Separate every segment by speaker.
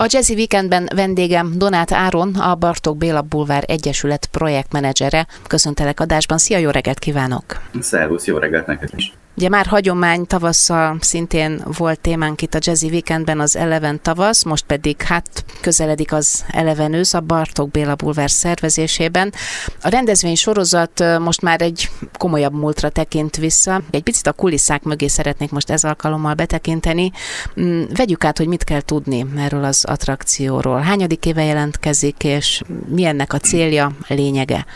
Speaker 1: A Jazzy Weekendben vendégem Donát Áron, a Bartók Béla Bulvár Egyesület projektmenedzsere. Köszöntelek adásban, szia, jó reggelt kívánok!
Speaker 2: Szervusz, jó reggelt neked is!
Speaker 1: Ugye már hagyomány tavasszal szintén volt témánk itt a Jazzy Weekendben az Eleven tavasz, most pedig hát közeledik az Eleven ősz a Bartók Béla Bulvár szervezésében. A rendezvény sorozat most már egy komolyabb múltra tekint vissza. Egy picit a kulisszák mögé szeretnék most ez alkalommal betekinteni. Mm, vegyük át, hogy mit kell tudni erről az attrakcióról. Hányadik éve jelentkezik, és mi ennek a célja, lényege?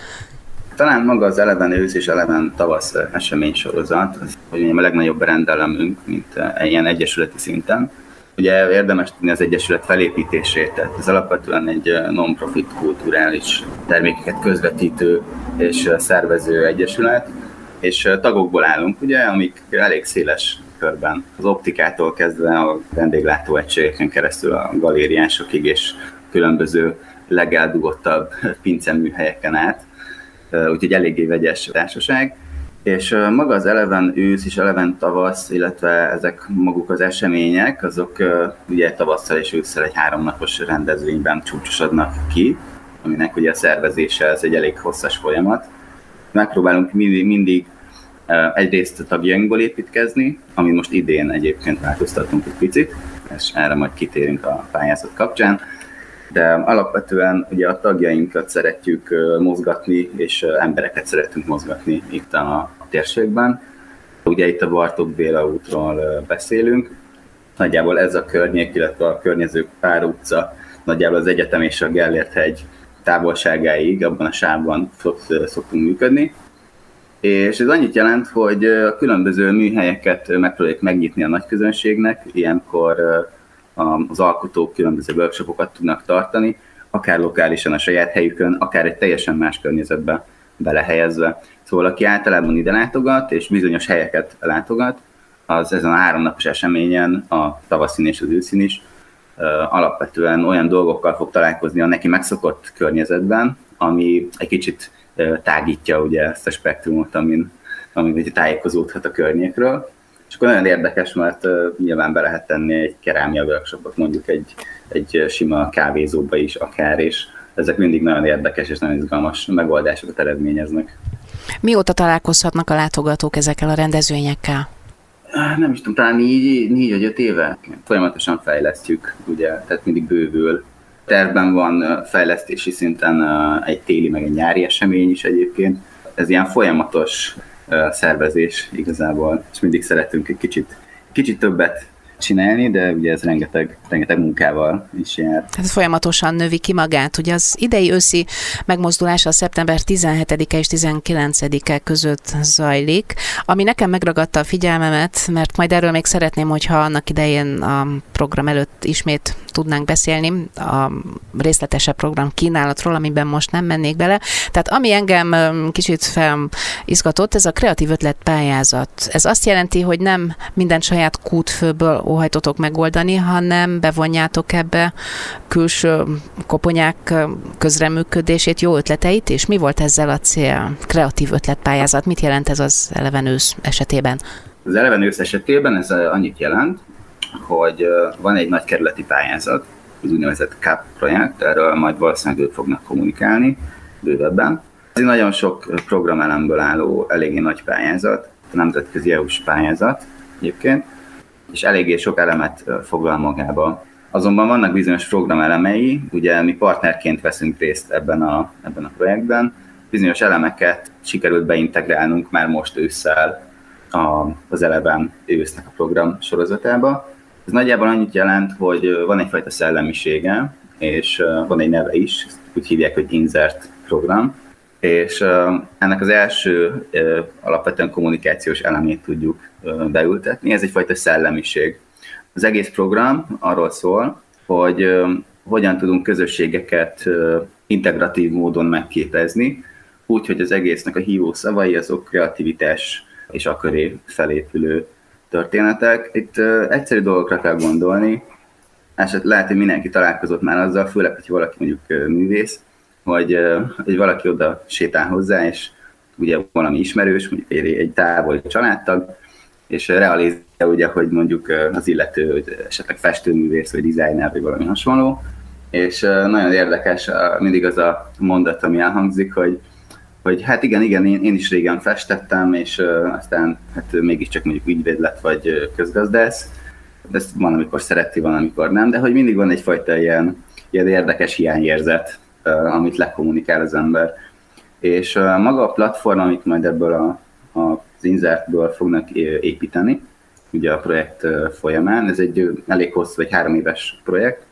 Speaker 2: Talán maga az Eleven ősz és Eleven tavasz esemény sorozat, az, hogy mondjam, a legnagyobb rendelemünk, mint ilyen egyesületi szinten. Ugye érdemes tudni az egyesület felépítését, tehát ez alapvetően egy non-profit kulturális termékeket közvetítő és szervező egyesület, és tagokból állunk, ugye, amik elég széles körben. Az optikától kezdve a vendéglátó egységeken keresztül a galériásokig és különböző legeldugottabb pinceműhelyeken át úgyhogy eléggé vegyes társaság. És maga az Eleven ősz és Eleven tavasz, illetve ezek maguk az események, azok ugye tavasszal és ősszel egy háromnapos rendezvényben csúcsosodnak ki, aminek ugye a szervezése ez egy elég hosszas folyamat. Megpróbálunk mindig, mindig egyrészt a tagjainkból építkezni, ami most idén egyébként változtatunk egy picit, és erre majd kitérünk a pályázat kapcsán de alapvetően ugye a tagjainkat szeretjük mozgatni, és embereket szeretünk mozgatni itt a térségben. Ugye itt a Bartók Béla útról beszélünk, nagyjából ez a környék, illetve a környező pár utca, nagyjából az egyetem és a Gellért hegy távolságáig, abban a sávban szoktunk működni. És ez annyit jelent, hogy a különböző műhelyeket megpróbáljuk megnyitni a nagyközönségnek, ilyenkor az alkotók különböző workshopokat tudnak tartani, akár lokálisan a saját helyükön, akár egy teljesen más környezetbe belehelyezve. Szóval aki általában ide látogat, és bizonyos helyeket látogat, az ezen a háromnapos eseményen, a tavaszin és az őszin is, alapvetően olyan dolgokkal fog találkozni a neki megszokott környezetben, ami egy kicsit tágítja ugye ezt a spektrumot, amin, amin tájékozódhat a környékről. És akkor nagyon érdekes, mert nyilván be lehet tenni egy kerámia workshopot, mondjuk egy, egy sima kávézóba is akár, és ezek mindig nagyon érdekes és nagyon izgalmas megoldásokat eredményeznek.
Speaker 1: Mióta találkozhatnak a látogatók ezekkel a rendezvényekkel?
Speaker 2: Nem is tudom, talán négy, négy vagy öt éve folyamatosan fejlesztjük, ugye, tehát mindig bővül. Tervben van fejlesztési szinten egy téli, meg egy nyári esemény is egyébként. Ez ilyen folyamatos szervezés igazából, és mindig szeretünk egy kicsit, kicsit többet csinálni, de ugye ez rengeteg, rengeteg munkával is jár.
Speaker 1: Tehát folyamatosan növi ki magát. Ugye az idei őszi megmozdulás a szeptember 17-e és 19-e között zajlik, ami nekem megragadta a figyelmemet, mert majd erről még szeretném, hogyha annak idején a program előtt ismét tudnánk beszélni a részletesebb program kínálatról, amiben most nem mennék bele. Tehát ami engem kicsit felizgatott, ez a kreatív ötlet pályázat. Ez azt jelenti, hogy nem minden saját kútfőből óhajtotok megoldani, hanem bevonjátok ebbe külső koponyák közreműködését, jó ötleteit, és mi volt ezzel a cél? Kreatív ötletpályázat. Mit jelent ez az eleven esetében?
Speaker 2: Az eleven esetében ez annyit jelent, hogy van egy nagy kerületi pályázat, az úgynevezett CAP projekt, erről majd valószínűleg ők fognak kommunikálni bővebben. Ez egy nagyon sok programelemből álló, eléggé nagy pályázat, a nemzetközi EU-s pályázat egyébként, és eléggé sok elemet foglal magába. Azonban vannak bizonyos programelemei, ugye mi partnerként veszünk részt ebben a, ebben a projektben, bizonyos elemeket sikerült beintegrálnunk már most ősszel a, az Eleven ősznek a program sorozatába. Ez nagyjából annyit jelent, hogy van egyfajta szellemisége, és van egy neve is, úgy hívják, hogy Insert program, és ennek az első alapvetően kommunikációs elemét tudjuk beültetni, ez egyfajta szellemiség. Az egész program arról szól, hogy hogyan tudunk közösségeket integratív módon megképezni, úgy, hogy az egésznek a hívó szavai azok kreativitás és a köré felépülő történetek. Itt egyszerű dolgokra kell gondolni, eset lehet, hogy mindenki találkozott már azzal, főleg, hogy valaki mondjuk művész, hogy, hogy valaki oda sétál hozzá, és ugye valami ismerős, mondjuk egy, egy távoli családtag, és realizálja ugye, hogy mondjuk az illető hogy esetleg festőművész, vagy designer, vagy valami hasonló, és nagyon érdekes mindig az a mondat, ami elhangzik, hogy hogy hát igen, igen, én, én is régen festettem, és aztán hát mégiscsak mondjuk ügyvéd lett, vagy közgazdász. Ezt van, amikor szereti, van, amikor nem, de hogy mindig van egyfajta ilyen, ilyen érdekes hiányérzet, amit lekommunikál az ember. És uh, maga a platform, amit majd ebből a, a, az insertből fognak építeni, ugye a projekt folyamán, ez egy elég hosszú, vagy három éves projekt,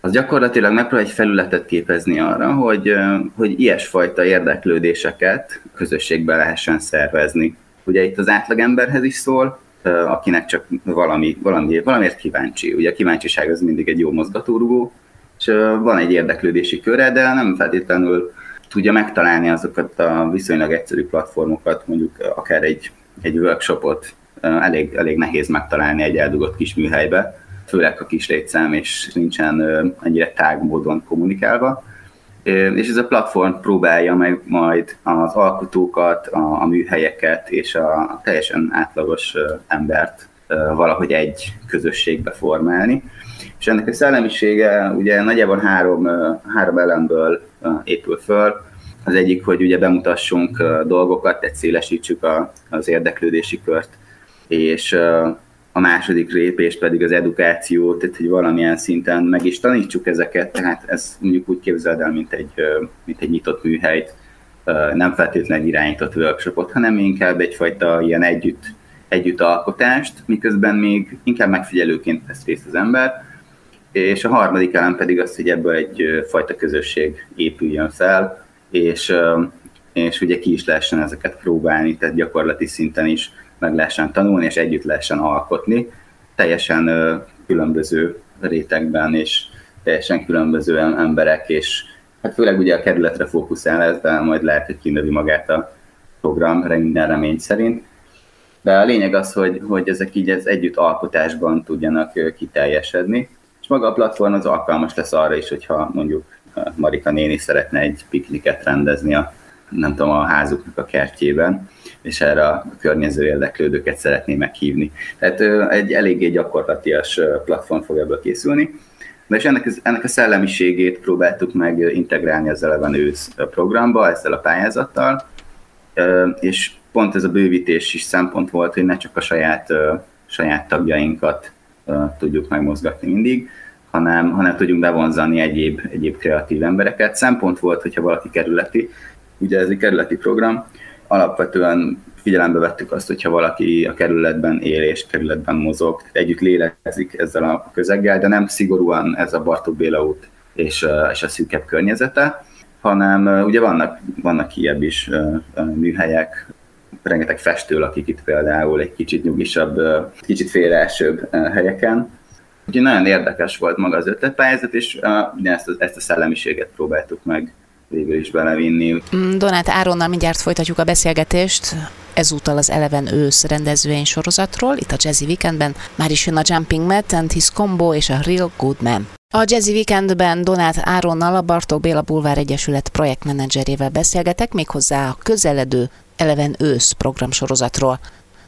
Speaker 2: az gyakorlatilag megpróbál egy felületet képezni arra, hogy, hogy ilyesfajta érdeklődéseket közösségbe lehessen szervezni. Ugye itt az átlagemberhez is szól, akinek csak valami, valami, valamiért kíváncsi. Ugye a kíváncsiság az mindig egy jó mozgatórugó, és van egy érdeklődési köre, de nem feltétlenül tudja megtalálni azokat a viszonylag egyszerű platformokat, mondjuk akár egy, egy workshopot elég, elég nehéz megtalálni egy eldugott kis műhelybe, főleg a kis létszám, és nincsen ennyire tág módon kommunikálva. És ez a platform próbálja meg majd az alkotókat, a, a műhelyeket és a teljesen átlagos embert valahogy egy közösségbe formálni. És ennek a szellemisége ugye nagyjából három, három elemből épül föl. Az egyik, hogy ugye bemutassunk dolgokat, tehát szélesítsük a, az érdeklődési kört, és a második lépés pedig az edukáció, tehát hogy valamilyen szinten meg is tanítsuk ezeket, tehát ez mondjuk úgy képzeld el, mint egy, mint egy nyitott műhelyt, nem feltétlenül irányított workshopot, hanem inkább egyfajta ilyen együtt, együtt alkotást, miközben még inkább megfigyelőként vesz részt az ember, és a harmadik elem pedig az, hogy ebből egy fajta közösség épüljön fel, és, és ugye ki is lehessen ezeket próbálni, tehát gyakorlati szinten is meg lehessen tanulni, és együtt lehessen alkotni, teljesen különböző rétegben, és teljesen különböző emberek, és hát főleg ugye a kerületre fókuszál ez, de majd lehet, hogy kinövi magát a program minden remény szerint. De a lényeg az, hogy, hogy ezek így ez együtt alkotásban tudjanak kiteljesedni, maga a platform az alkalmas lesz arra is, hogyha mondjuk Marika néni szeretne egy pikniket rendezni a, nem tudom, a házuknak a kertjében, és erre a környező érdeklődőket szeretné meghívni. Tehát egy eléggé gyakorlatias platform fog ebből készülni. De és ennek, ennek a szellemiségét próbáltuk meg integrálni az Eleven ősz programba, ezzel a pályázattal, és pont ez a bővítés is szempont volt, hogy ne csak a saját, saját tagjainkat tudjuk megmozgatni mindig, hanem, hanem tudjunk bevonzani egyéb, egyéb kreatív embereket. Szempont volt, hogyha valaki kerületi, ugye ez egy kerületi program, alapvetően figyelembe vettük azt, hogyha valaki a kerületben él és kerületben mozog, együtt lélezik ezzel a közeggel, de nem szigorúan ez a Bartók Béla út és, és a szűkebb környezete, hanem ugye vannak, vannak ilyebb is műhelyek, rengeteg festő lakik itt például egy kicsit nyugisabb, kicsit félreesőbb helyeken. Úgyhogy nagyon érdekes volt maga az ötletpályázat, és ezt, ezt a szellemiséget próbáltuk meg végül is belevinni.
Speaker 1: Mm, Donát Áronnal mindjárt folytatjuk a beszélgetést, ezúttal az Eleven ősz rendezvény sorozatról, itt a Jazzy Weekendben. Már is jön a Jumping Matt and His Combo és a Real Good Man. A Jazzy Weekendben Donát Áronnal a Bartók Béla Bulvár Egyesület projektmenedzserével beszélgetek, méghozzá a közeledő Eleven ősz programsorozatról.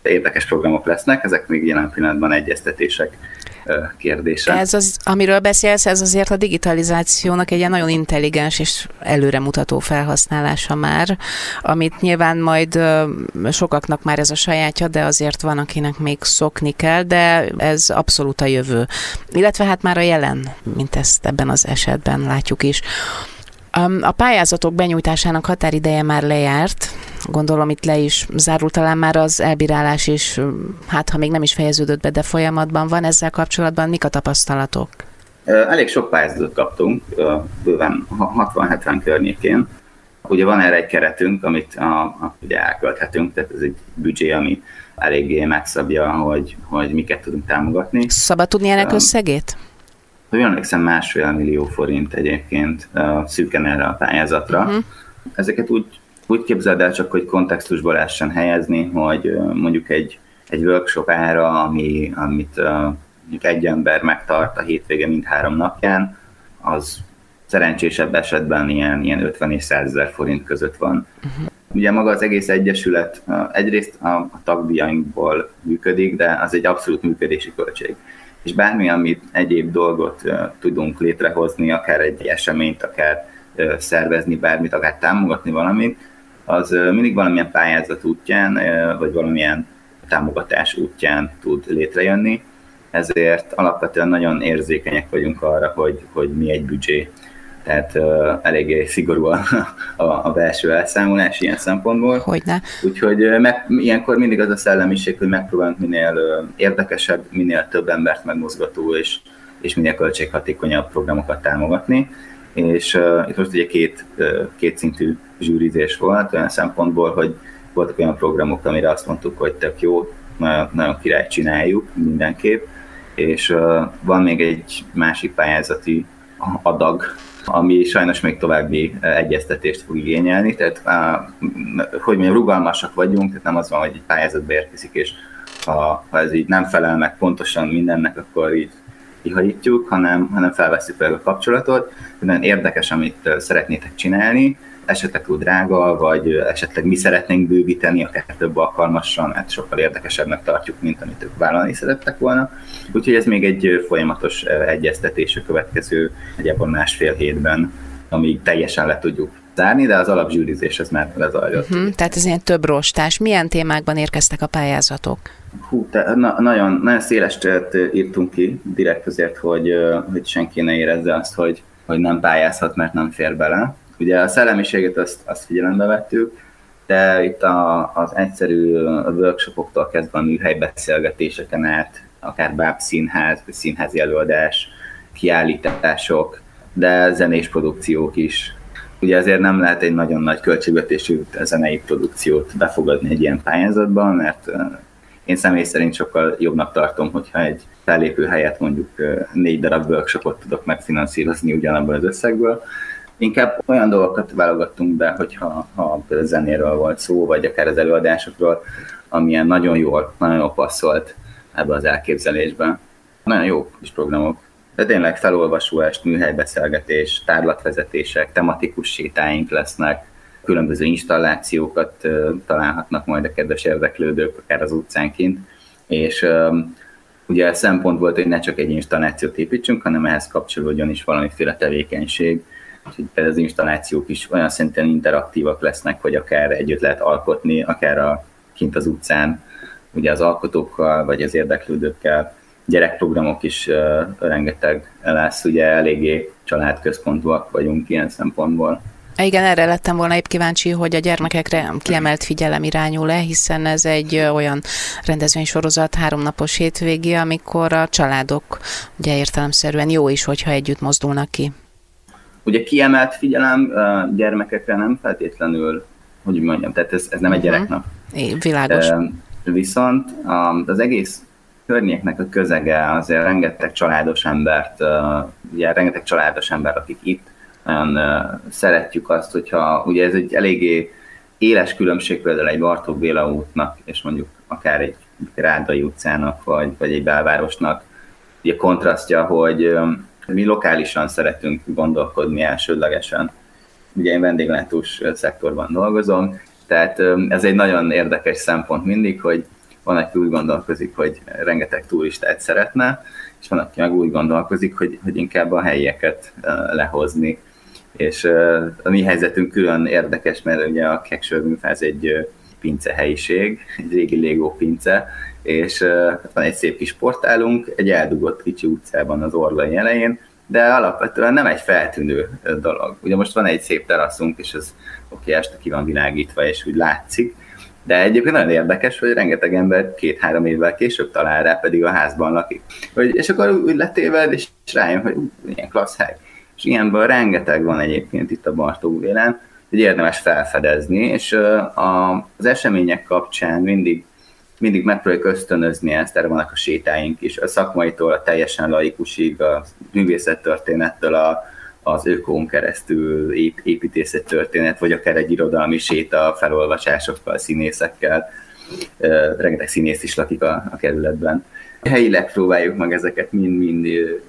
Speaker 2: Érdekes programok lesznek, ezek még jelen pillanatban egyeztetések kérdése.
Speaker 1: Ez az, amiről beszélsz, ez azért a digitalizációnak egy nagyon intelligens és előremutató felhasználása már, amit nyilván majd sokaknak már ez a sajátja, de azért van, akinek még szokni kell, de ez abszolút a jövő. Illetve hát már a jelen, mint ezt ebben az esetben látjuk is. A pályázatok benyújtásának határideje már lejárt, gondolom itt le is zárult talán már az elbírálás is, hát ha még nem is fejeződött be, de folyamatban van ezzel kapcsolatban, mik a tapasztalatok?
Speaker 2: Elég sok pályázatot kaptunk, bőven 60-70 környékén. Ugye van erre egy keretünk, amit a, a, ugye elkölthetünk, tehát ez egy büdzsé, ami eléggé megszabja, hogy, hogy miket tudunk támogatni.
Speaker 1: Szabad tudni ennek összegét?
Speaker 2: Hogy emlékszem másfél millió forint egyébként uh, szűken erre a pályázatra. Uh-huh. Ezeket úgy, úgy képzeld el csak, hogy kontextusból lehessen helyezni, hogy uh, mondjuk egy, egy workshop ára, ami, amit uh, mondjuk egy ember megtart a hétvége mind három napján, az szerencsésebb esetben ilyen, ilyen 50 és 100 ezer forint között van. Uh-huh. Ugye maga az egész egyesület egyrészt a, a tagdíjainkból működik, de az egy abszolút működési költség. És bármi, amit egyéb dolgot tudunk létrehozni, akár egy eseményt, akár szervezni bármit, akár támogatni valamit, az mindig valamilyen pályázat útján, vagy valamilyen támogatás útján tud létrejönni, ezért alapvetően nagyon érzékenyek vagyunk arra, hogy, hogy mi egy büdzsé. Tehát uh, eléggé szigorú a, a, a belső elszámolás ilyen szempontból.
Speaker 1: Hogyne.
Speaker 2: Úgyhogy meg, ilyenkor mindig az a szellemiség, hogy megpróbálunk minél uh, érdekesebb, minél több embert megmozgató és, és minél költséghatékonyabb programokat támogatni. És uh, itt most ugye két, uh, két szintű zsűrizés volt olyan szempontból, hogy voltak olyan programok, amire azt mondtuk, hogy tök jó, nagyon, nagyon király csináljuk mindenképp, és uh, van még egy másik pályázati adag, ami sajnos még további egyeztetést fog igényelni, tehát hogy mi rugalmasak vagyunk, tehát nem az van, hogy egy pályázatba érkezik, és ha, ha ez így nem felel meg pontosan mindennek, akkor így kihajítjuk, hanem, hanem felveszünk fel a kapcsolatot. Nagyon érdekes, amit szeretnétek csinálni, esetleg túl drága, vagy esetleg mi szeretnénk bővíteni, akár több alkalmasan, mert sokkal érdekesebbnek tartjuk, mint amit ők vállalni szerettek volna. Úgyhogy ez még egy folyamatos egyeztetés a következő egyébként másfél hétben, amíg teljesen le tudjuk zárni, de az alapzsűrizés ez már lezajlott. Uh-huh,
Speaker 1: tehát ez ilyen több rostás. Milyen témákban érkeztek a pályázatok?
Speaker 2: Hú, te, na, nagyon, nagyon széles írtunk ki, direkt azért, hogy, hogy senki ne érezze azt, hogy, hogy nem pályázhat, mert nem fér bele. Ugye a szellemiséget azt, azt figyelembe vettük, de itt a, az egyszerű workshopoktól kezdve a műhelybeszélgetéseken át, akár báb színház, vagy színházi előadás, kiállítások, de zenés produkciók is. Ugye ezért nem lehet egy nagyon nagy költségvetésű zenei produkciót befogadni egy ilyen pályázatban, mert én személy szerint sokkal jobbnak tartom, hogyha egy fellépő helyet mondjuk négy darab workshopot tudok megfinanszírozni ugyanabban az összegből, Inkább olyan dolgokat válogattunk be, hogyha ha zenéről volt szó, vagy akár az előadásokról, amilyen nagyon jól, nagyon jól passzolt ebbe az elképzelésbe. Nagyon jó kis programok. De tényleg felolvasóest, műhelybeszélgetés, tárlatvezetések, tematikus sétáink lesznek, különböző installációkat találhatnak majd a kedves érdeklődők, akár az utcánként. És ugye a szempont volt, hogy ne csak egy installációt építsünk, hanem ehhez kapcsolódjon is valamiféle tevékenység, Úgyhogy az installációk is olyan szinten interaktívak lesznek, hogy akár együtt lehet alkotni, akár a, kint az utcán, ugye az alkotókkal, vagy az érdeklődőkkel. Gyerekprogramok is uh, rengeteg lesz, ugye eléggé családközpontúak vagyunk ilyen szempontból.
Speaker 1: Igen, erre lettem volna épp kíváncsi, hogy a gyermekekre kiemelt figyelem irányul-e, hiszen ez egy olyan rendezvénysorozat, háromnapos hétvégi, amikor a családok ugye értelemszerűen jó is, hogyha együtt mozdulnak ki.
Speaker 2: Ugye kiemelt figyelem gyermekekre nem feltétlenül, hogy mondjam, tehát ez, ez nem egy uh-huh. gyereknap.
Speaker 1: É, világos.
Speaker 2: Viszont az egész környéknek a közege azért rengeteg családos embert, ugye rengeteg családos ember, akik itt nagyon szeretjük azt, hogyha ugye ez egy eléggé éles különbség például egy Bartók Béla útnak, és mondjuk akár egy Rádai utcának, vagy, vagy egy belvárosnak, ugye kontrasztja, hogy mi lokálisan szeretünk gondolkodni elsődlegesen. Ugye én vendéglátós szektorban dolgozom, tehát ez egy nagyon érdekes szempont mindig, hogy van, aki úgy gondolkozik, hogy rengeteg turistát szeretne, és van, aki meg úgy gondolkozik, hogy, hogy inkább a helyieket lehozni. És a mi helyzetünk külön érdekes, mert ugye a Keksőrműfáz egy pince helyiség, egy régi Lego pince, és van egy szép kis portálunk, egy eldugott kicsi utcában az Orlai elején, de alapvetően nem egy feltűnő dolog. Ugye most van egy szép teraszunk, és ez oké, este ki van világítva, és úgy látszik, de egyébként nagyon érdekes, hogy rengeteg ember két-három évvel később talál rá, pedig a házban lakik. Hogy, és akkor úgy letéved, és rájön, hogy ú, ilyen klassz hely. És ilyenből rengeteg van egyébként itt a Bartók vélen, hogy érdemes felfedezni, és az események kapcsán mindig mindig megpróbáljuk ösztönözni ezt, erre vannak a sétáink is, a szakmaitól a teljesen laikusig, a művészettörténettől a, az ökón keresztül ép, építészet történet, vagy akár egy irodalmi séta felolvasásokkal, színészekkel. Rengeteg színész is lakik a, a kerületben. Helyileg próbáljuk meg ezeket mind-mind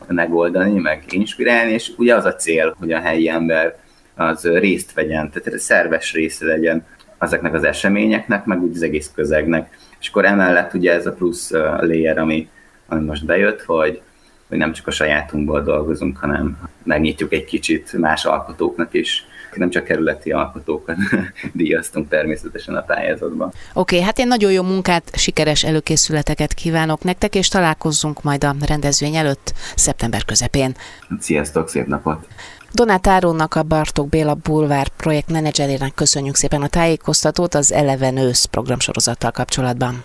Speaker 2: megoldani, meg inspirálni, és ugye az a cél, hogy a helyi ember az részt vegyen, tehát szerves része legyen ezeknek az eseményeknek, meg úgy az egész közegnek. És akkor emellett ugye ez a plusz layer, ami, ami most bejött, hogy, hogy nem csak a sajátunkból dolgozunk, hanem megnyitjuk egy kicsit más alkotóknak is nem csak kerületi alkotókat díjaztunk természetesen a pályázatban. Oké,
Speaker 1: okay, hát én nagyon jó munkát, sikeres előkészületeket kívánok nektek, és találkozzunk majd a rendezvény előtt szeptember közepén.
Speaker 2: Sziasztok, szép napot!
Speaker 1: Donát Áronnak, a Bartók Béla Bulvár projekt menedzserének köszönjük szépen a tájékoztatót az Eleven ősz programsorozattal kapcsolatban.